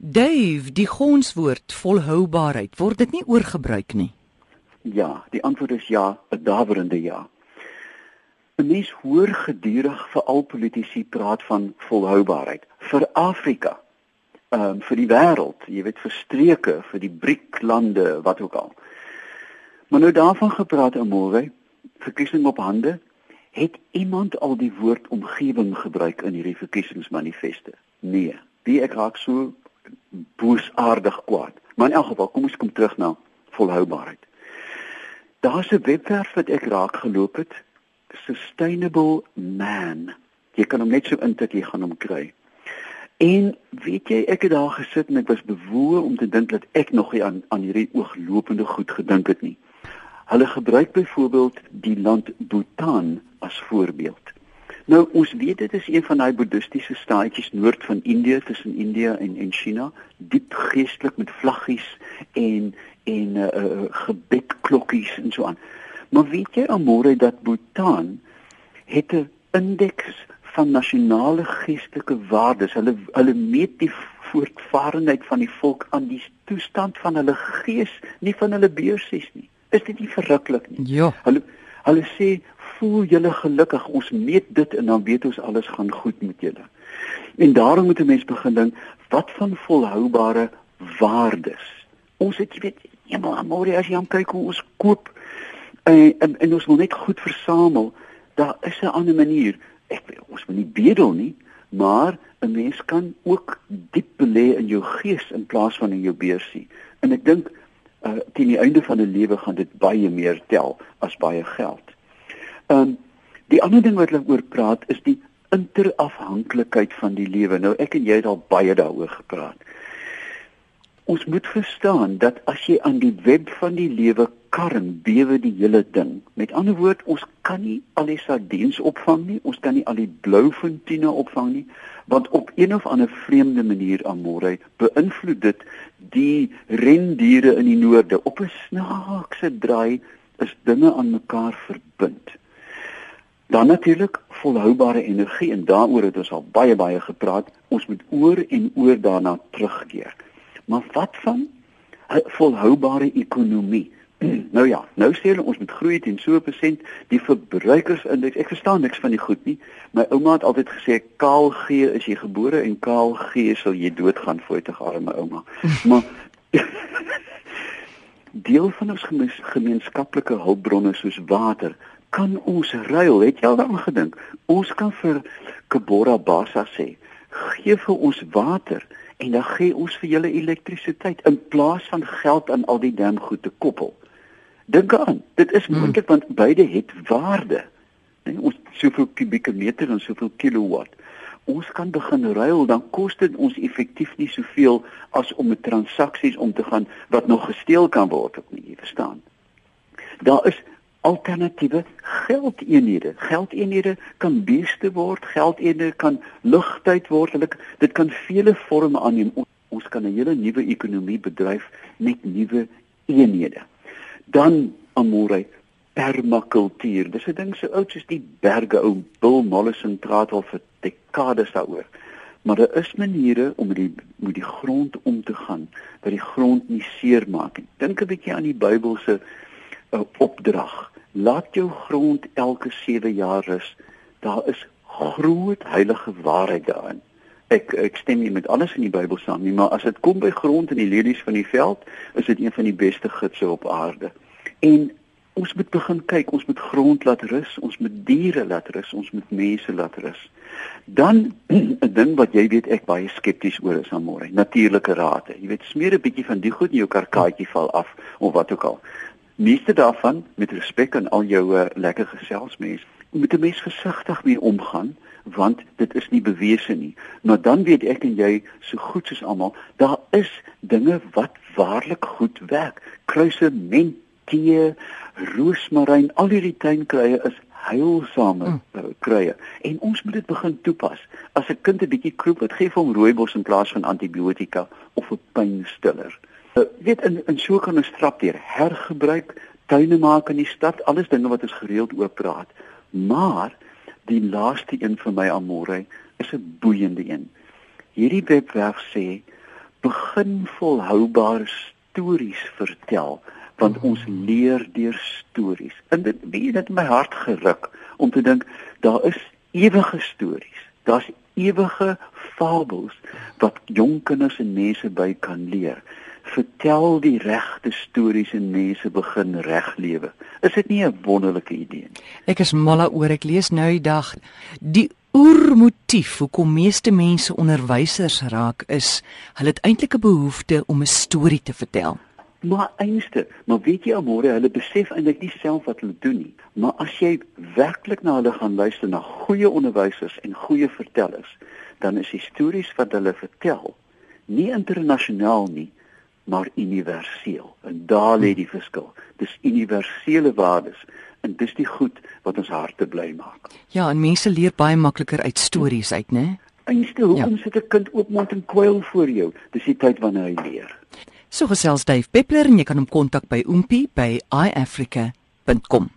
Dave, die gonswoord volhoubaarheid, word dit nie oorgebruik nie? Ja, die antwoord is ja, 'n dawerende ja. 'n Mens hoor gedurig vir al politici praat van volhoubaarheid vir Afrika. Ehm um, vir die wêreld, jy weet vir streke, vir die BRIC-lande, wat ook al. Maar nou daarvan gepraat Amore, verkiesing op hande, het iemand al die woord omgewing gebruik in hierdie verkiesingsmanifeste? Nee, wie ek raak so boosaardig kwaad. Maar in elk geval, kom ons kom terug na volhoubaarheid. Daar's 'n webwerf wat ek raak geloop het, Sustainable Man. Jy kan hom net so intik jy gaan hom kry. En weet jy, ek het daar gesit en ek was bewoe om te dink dat ek nog nie aan aan hierdie ooglopende goed gedink het nie. Hulle gebruik byvoorbeeld die land Bhutan as voorbeeld. Nou ons weet dit is een van daai boeddhistiese staatjies noord van Indië tussen Indië en en China, diep geestelik met vlaggies en en uh, uh gebedklokkies en so aan. Maar weet jy almore dat Bhutan het 'n indeks van nasionale geestelike waardes. Hulle hulle meet die voortvarendheid van die volk aan die toestand van hulle gees, nie van hulle beursies nie. Is dit nie verruklik nie? Ja. Hulle hulle sê voel julle gelukkig. Ons meet dit en dan weet ons alles gaan goed met julle. En daarom moet 'n mens begin dink wat van volhoubare waardes. Ons het jy weet, eendag amore as jy aan kyk hoe ons koop en, en en ons wil net goed versamel. Daar is 'n ander manier. Ek ons moet nie bedel nie, maar 'n mens kan ook diep belê in jou gees in plaas van in jou beursie. En ek dink uh, teen die einde van 'n lewe gaan dit baie meer tel as baie geld. Ehm um, die ander ding wat hulle oor praat is die interafhanklikheid van die lewe. Nou ek en jy het al baie daaroor gepraat. Ons moet verstaan dat as jy aan die web van die lewe karring, bewe die hele ding. Met ander woord, ons kan nie al die sardiens opvang nie, ons kan nie al die bloufonteine opvang nie, want op een of ander vreemde manier amore beïnvloed dit die rendiere in die noorde op 'n snaakse draai is dinge aan mekaar verbind. Dan natuurlik volhoubare energie en daaroor het ons al baie baie gepraat. Ons moet oor en oor daarna terugkeer. Maar wat van 'n volhoubare ekonomie? nou ja, nou sê hulle ons moet groei teen so 'n persent die verbruikersindeks. Ek verstaan niks van die goed nie. My ouma het altyd gesê kaal gee is jy gebore en kaal gee sal jy doodgaan voor te gaan my ouma. Maar deel van ons gemeenskaplike hulpbronne soos water kan ons ruil? Het jy al daaraan gedink? Ons kan vir Kebora Basa sê, gee vir ons water en dan gee ons vir julle elektrisiteit in plaas van geld aan al die dam goed te koppel. Dink aan, dit is hmm. moontlik hmm. want beide het waarde. Nee, ons soveel kubieke meter en soveel kilowatt. Ons kan begin ruil, dan kos dit ons effektief nie soveel as om met transaksies om te gaan wat nog gesteel kan word, ek nie verstaan. Daar is alternatiewe geldeenhede. Geldeenhede kan beeste word, geldeenhede kan lugtyd word. Hulle dit kan vele forme aanneem. Ons kan 'n hele nuwe ekonomie bedryf met nuwe eenhede. Dan amore permakultuur. Dis 'n ding so oud soos die berge. Ou Bill Mollison praat al vir dekades daaroor. Maar daar is maniere om met die met die grond om te gaan wat die grond nie seermaak nie. Dink 'n bietjie aan die Bybelse 'n opdrag. Laat jou grond elke 7 jaar rus. Daar is groot heilige waarheid daarin. Ek ek stem nie met alles in die Bybel saam nie, maar as dit kom by grond en die lelies van die veld, is dit een van die beste gidse op aarde. En ons moet begin kyk, ons moet grond laat rus, ons moet diere laat rus, ons moet mense laat rus. Dan 'n ding wat jy weet ek baie skepties oor is aan môre, natuurlike rate. Jy weet smeer 'n bietjie van die goed in jou karkaatjie val af of wat ook al meeste daarvan met respek aan al jou uh, lekker geselsmense moet 'n mens versigtig mee omgaan want dit is nie bewese nie maar dan weet ek en jy so goed soos almal daar is dinge wat waarlik goed werk kruise ment tee roosmaryn al hierdie tuinkrye is heilsame mm. krye en ons moet dit begin toepas as 'n kind 'n bietjie kroep wat gee vir hom rooibos in plaas van antibiotika of 'n pynstiller Uh, weet in in so kan 'n strap deur hergebruik, tuine maak in die stad, alles dinge wat ons gereeld oor praat. Maar die laaste een vir my amore is 'n boeiende een. Hierdie webwerf sê begin volhoubare stories vertel want ons leer deur stories. En dit weet dit my hart geruk om te dink daar is ewige stories. Daar's ewige fabels wat jong kinders en mense by kan leer. Vertel die regte stories en mense begin reg lewe. Is dit nie 'n wonderlike idee nie? Ek is mal oor ek lees nou die dag die oermotief hoekom meeste mense onderwysers raak is hulle het eintlik 'n behoefte om 'n storie te vertel. Maar einste, maar weet jy almore, hulle besef eintlik nie self wat hulle doen nie. Maar as jy werklik na hulle gaan luister na goeie onderwysers en goeie vertellers, dan is die stories wat hulle vertel nie internasionaal nie, maar universeel. En daar lê die verskil. Dis universele waardes en dis die goed wat ons harte bly maak. Ja, en mense leer baie makliker uit stories uit, né? Einste, hoekom ja. sit 'n kind oopmond en kwyl voor jou? Dis die tyd wanneer hy leer. So gesels Dave Peppler en jy kan hom kontak by oompie by iafrica.com.